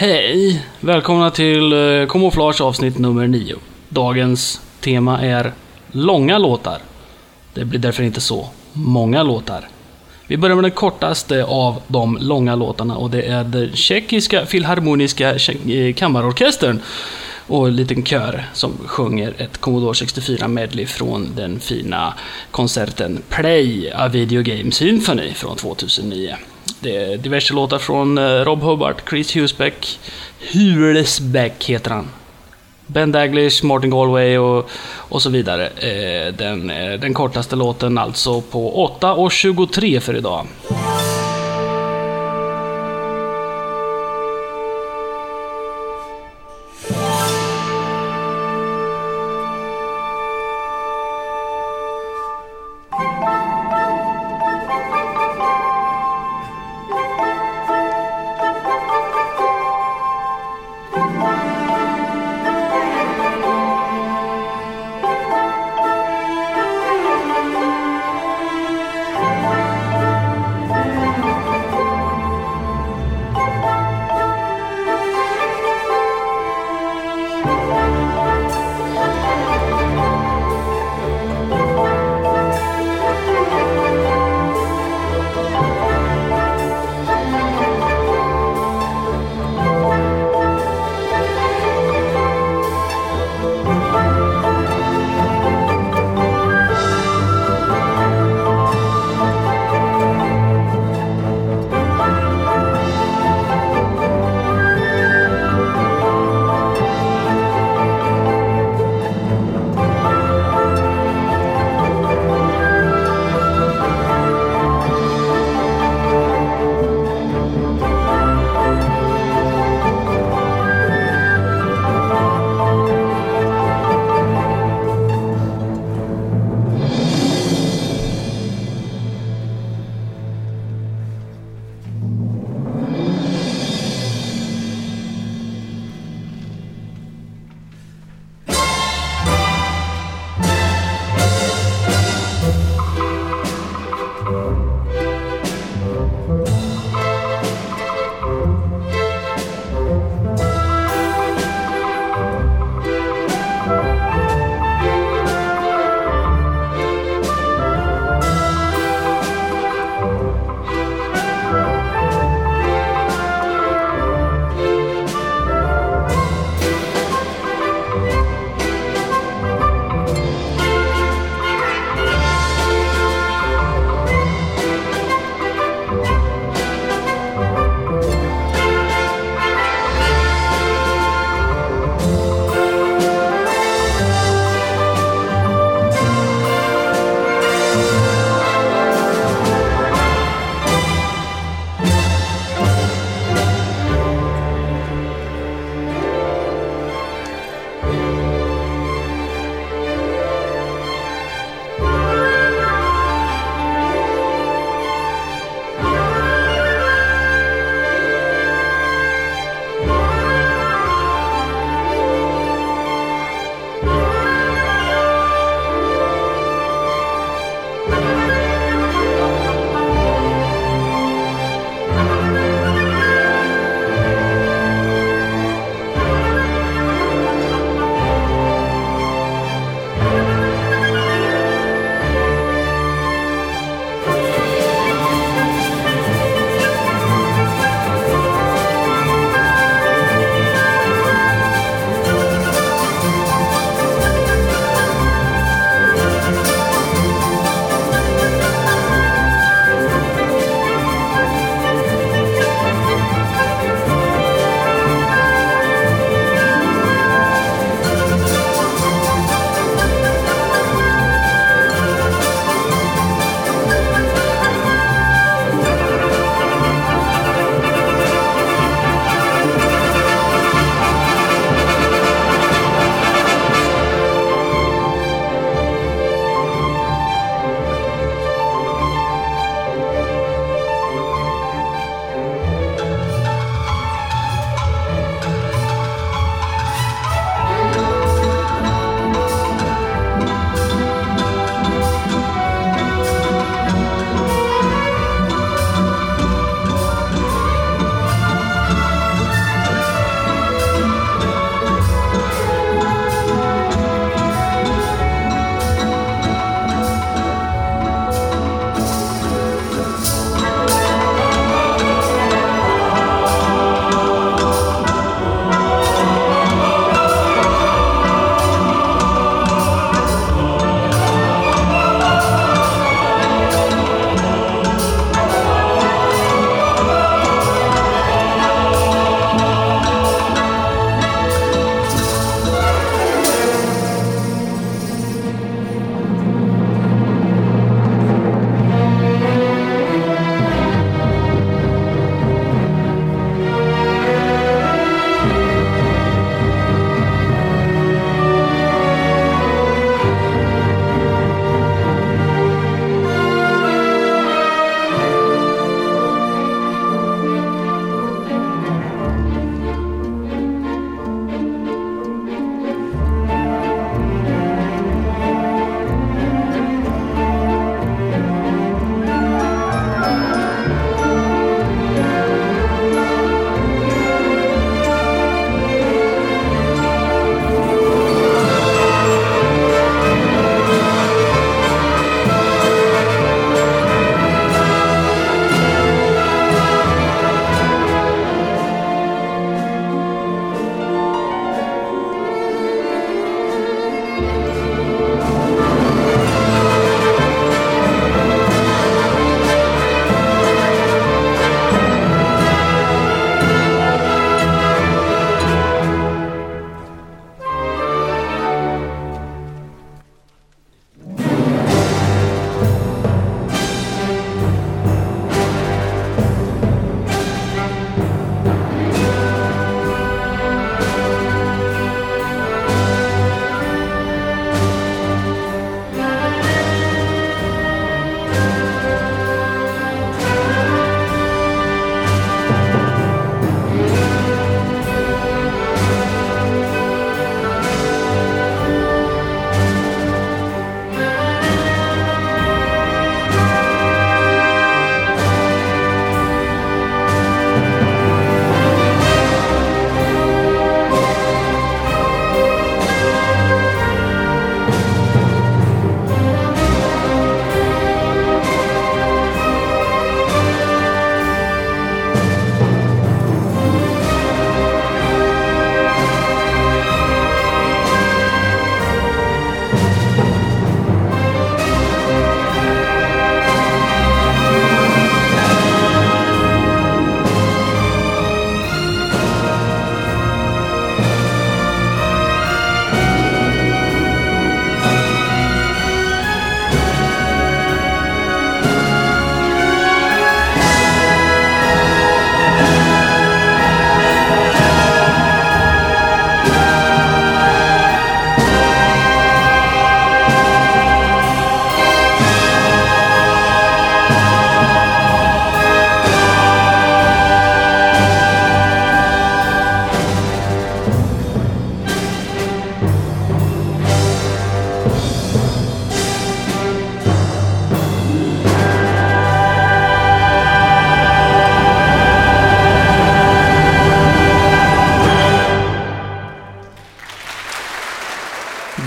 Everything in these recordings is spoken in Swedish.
Hej! Välkomna till eh, Kamouflage avsnitt nummer 9. Dagens tema är långa låtar. Det blir därför inte så många låtar. Vi börjar med den kortaste av de långa låtarna och det är den tjeckiska filharmoniska eh, kammarorkestern och en liten kör som sjunger ett Commodore 64 medley från den fina konserten Play, A Video Game Symphony från 2009. Det är diverse låtar från eh, Rob Hubbard, Chris Husbeck, Hulesbeck heter han. Ben Daglish, Martin Galway och, och så vidare. Eh, den, eh, den kortaste låten alltså på 8.23 för idag.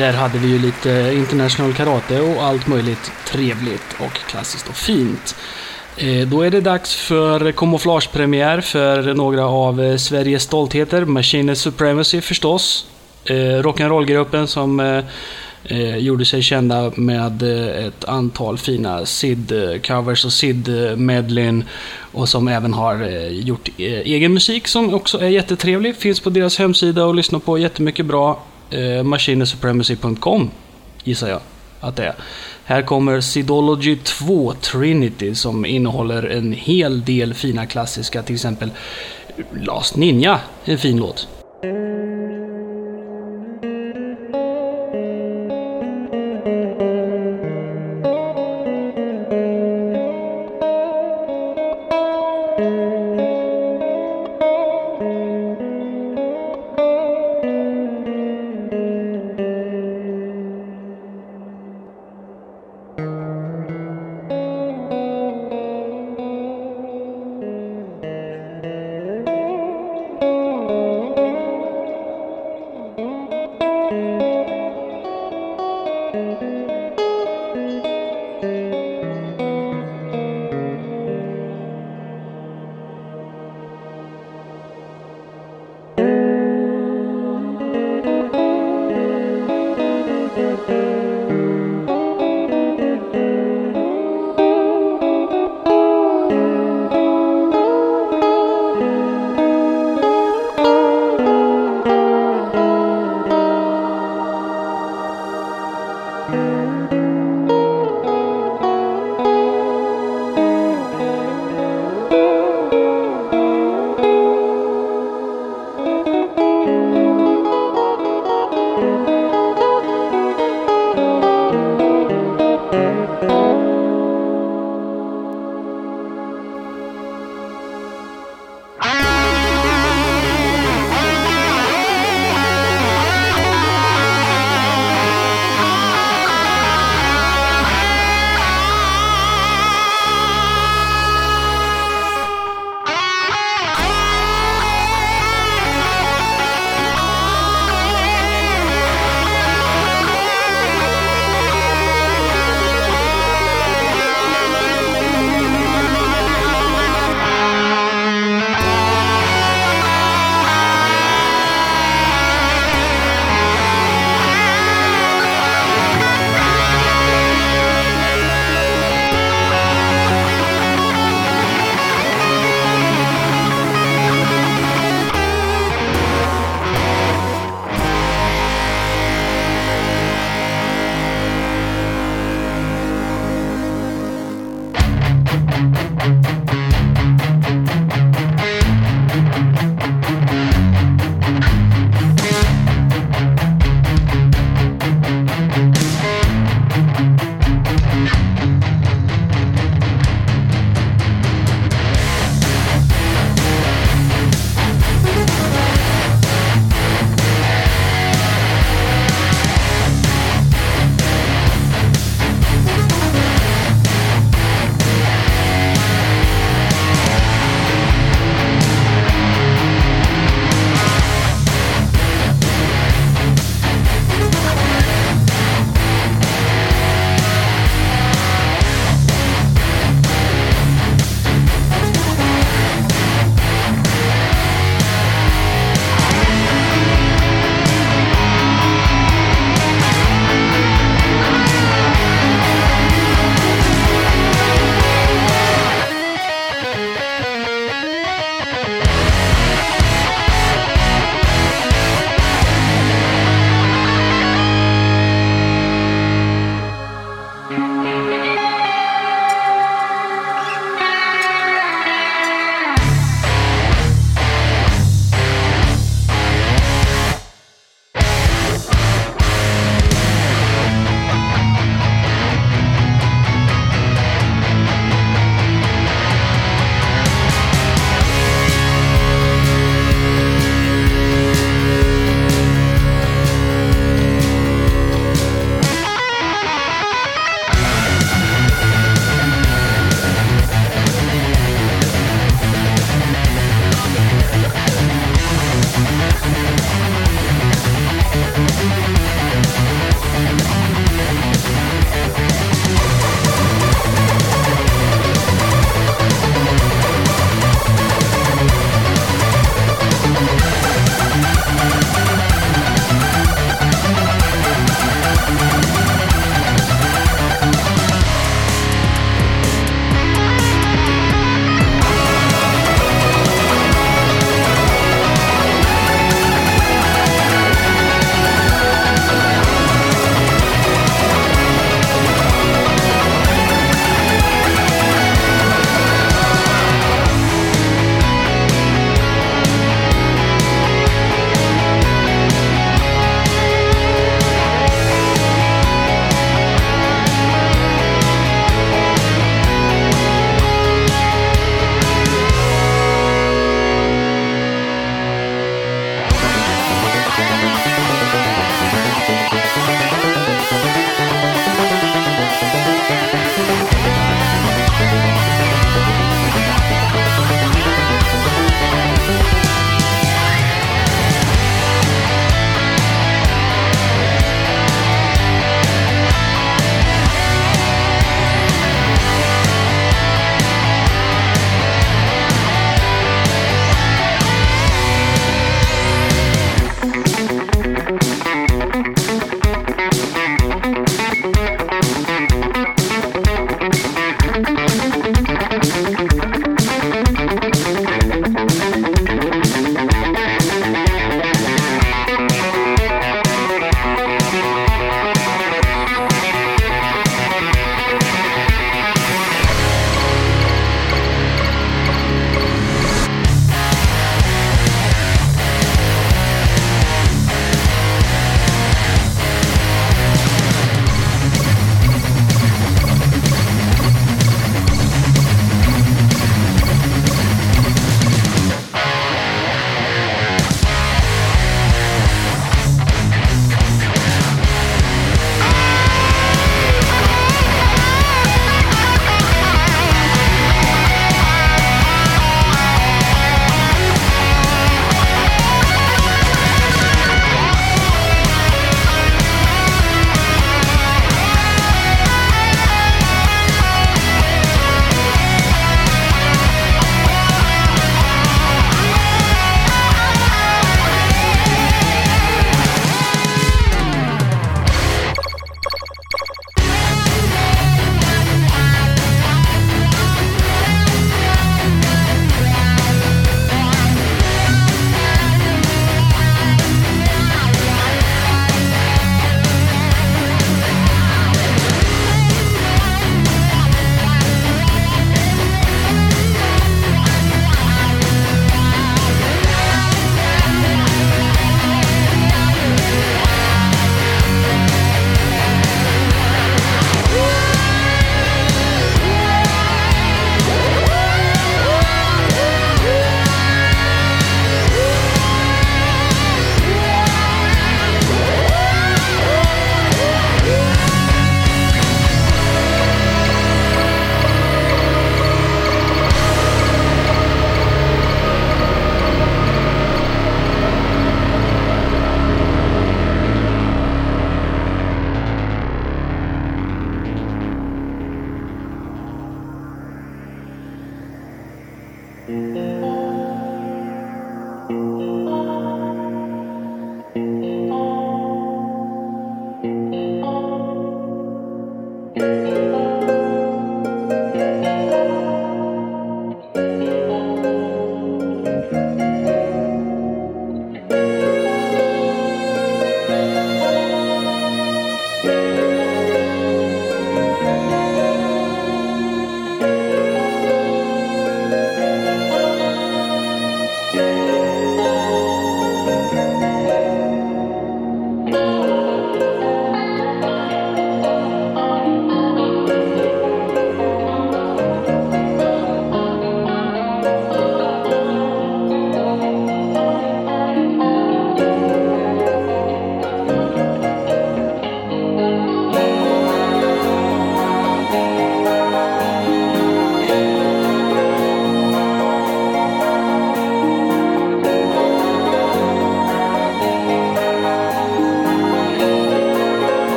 Där hade vi ju lite international karate och allt möjligt trevligt och klassiskt och fint. Eh, då är det dags för kamouflagepremiär för några av eh, Sveriges stoltheter. Machine Supremacy förstås. Eh, rock'n'roll-gruppen som gjorde sig kända med ett antal fina SID-covers och SID-medlin. Och som även har gjort egen musik som också är jättetrevlig. Finns på deras hemsida och lyssnar på jättemycket bra. Eh, Machinesupremacy.com gissar jag att det är. Här kommer Sidology 2 Trinity som innehåller en hel del fina klassiska, till exempel Last Ninja, en fin låt.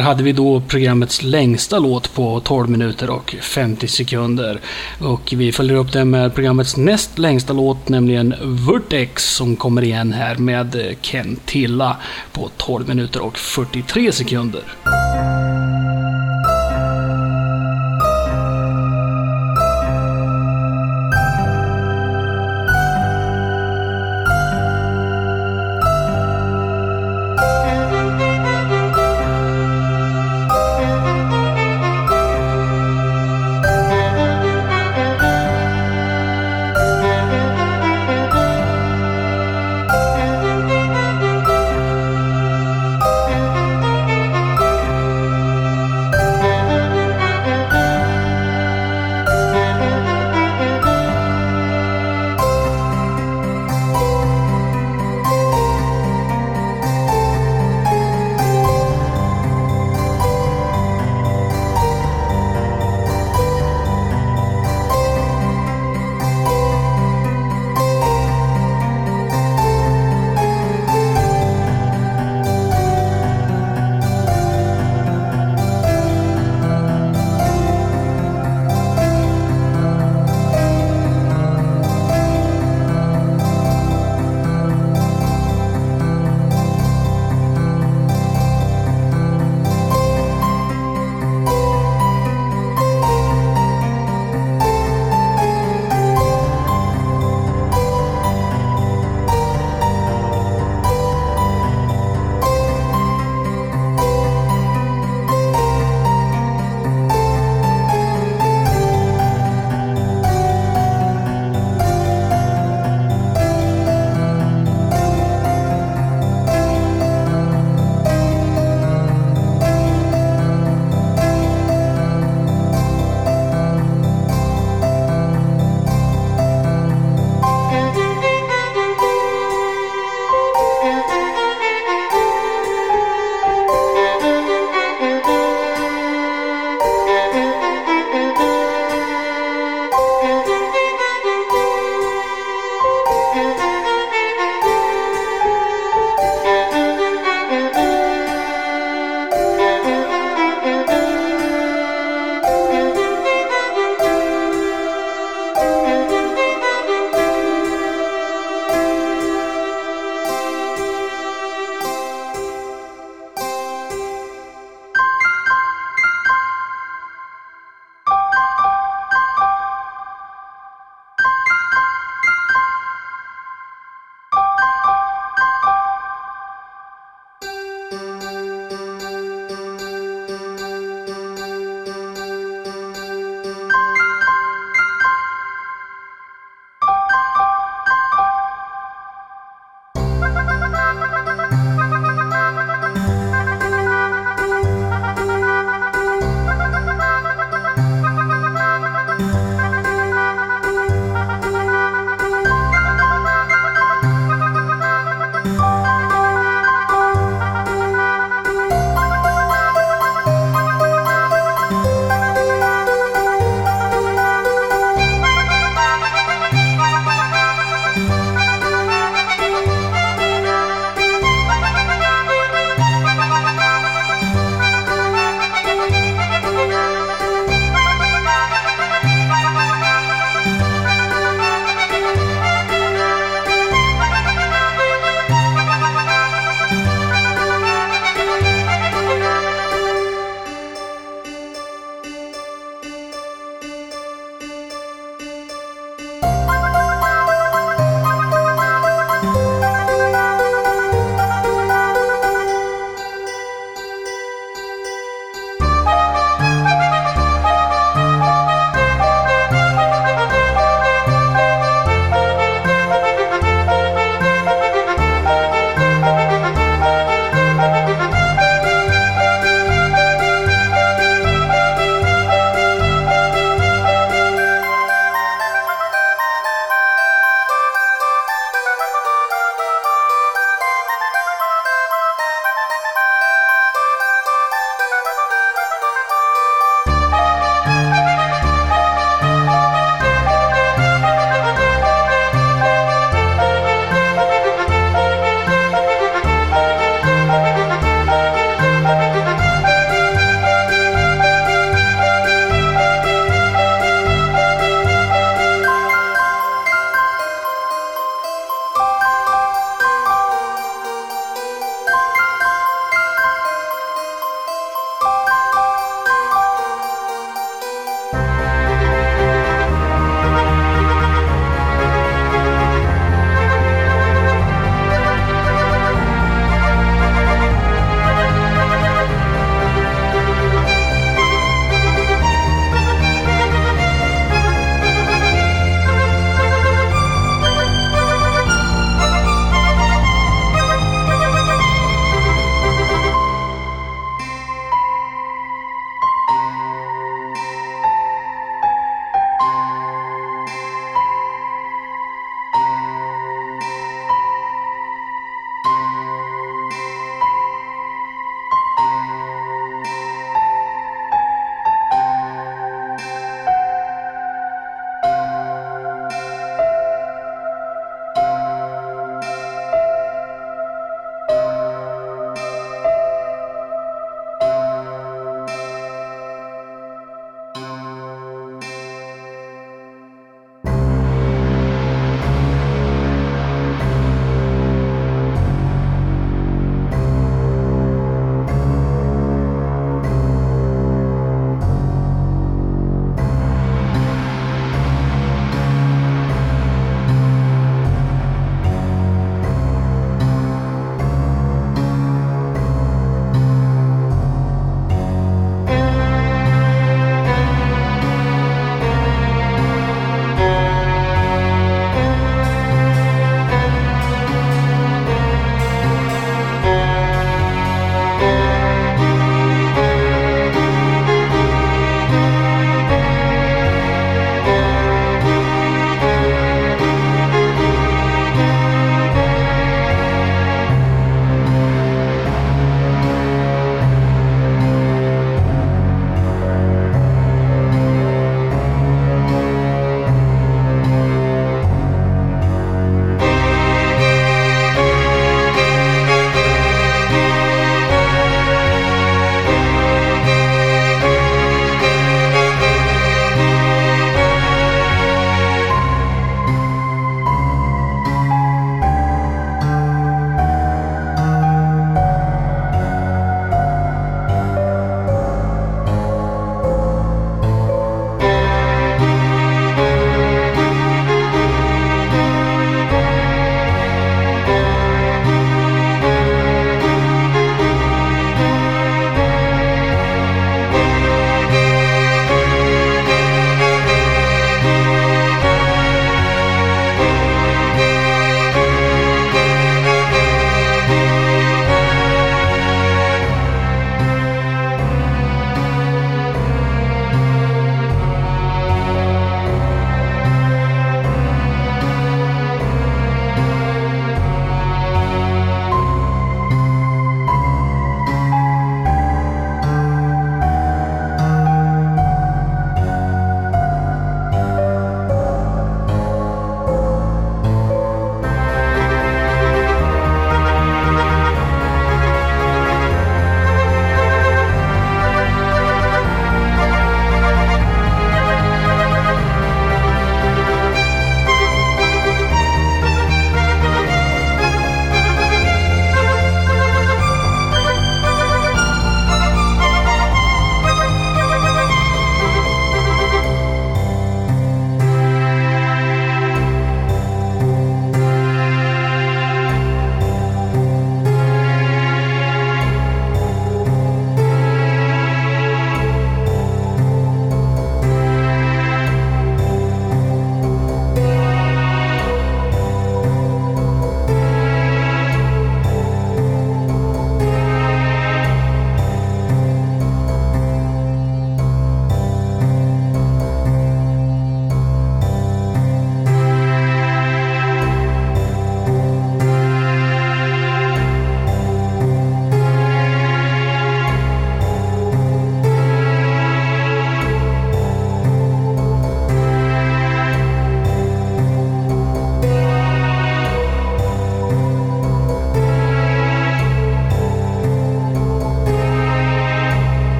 Där hade vi då programmets längsta låt på 12 minuter och 50 sekunder. Och vi följer upp den med programmets näst längsta låt, nämligen Vertex, som kommer igen här med Ken Tilla på 12 minuter och 43 sekunder.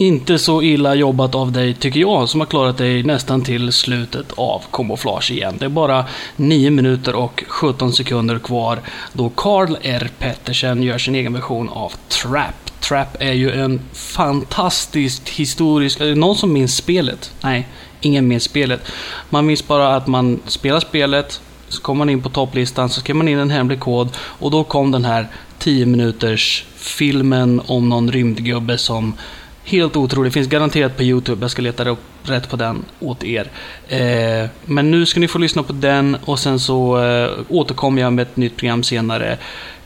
Inte så illa jobbat av dig, tycker jag, som har klarat dig nästan till slutet av kamouflage igen. Det är bara 9 minuter och 17 sekunder kvar då Carl R. Pettersen gör sin egen version av Trap. Trap är ju en fantastisk historisk... Är det någon som minns spelet? Nej, ingen minns spelet. Man minns bara att man spelar spelet, så kommer man in på topplistan, så skriver man in en hemlig kod och då kom den här 10 minuters filmen om någon rymdgubbe som Helt otrolig, Finns garanterat på YouTube. Jag ska leta upp rätt på den åt er. Eh, men nu ska ni få lyssna på den och sen så eh, återkommer jag med ett nytt program senare.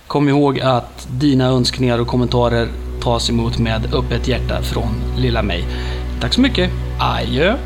Kom ihåg att dina önskningar och kommentarer tas emot med öppet hjärta från lilla mig. Tack så mycket. Adjö.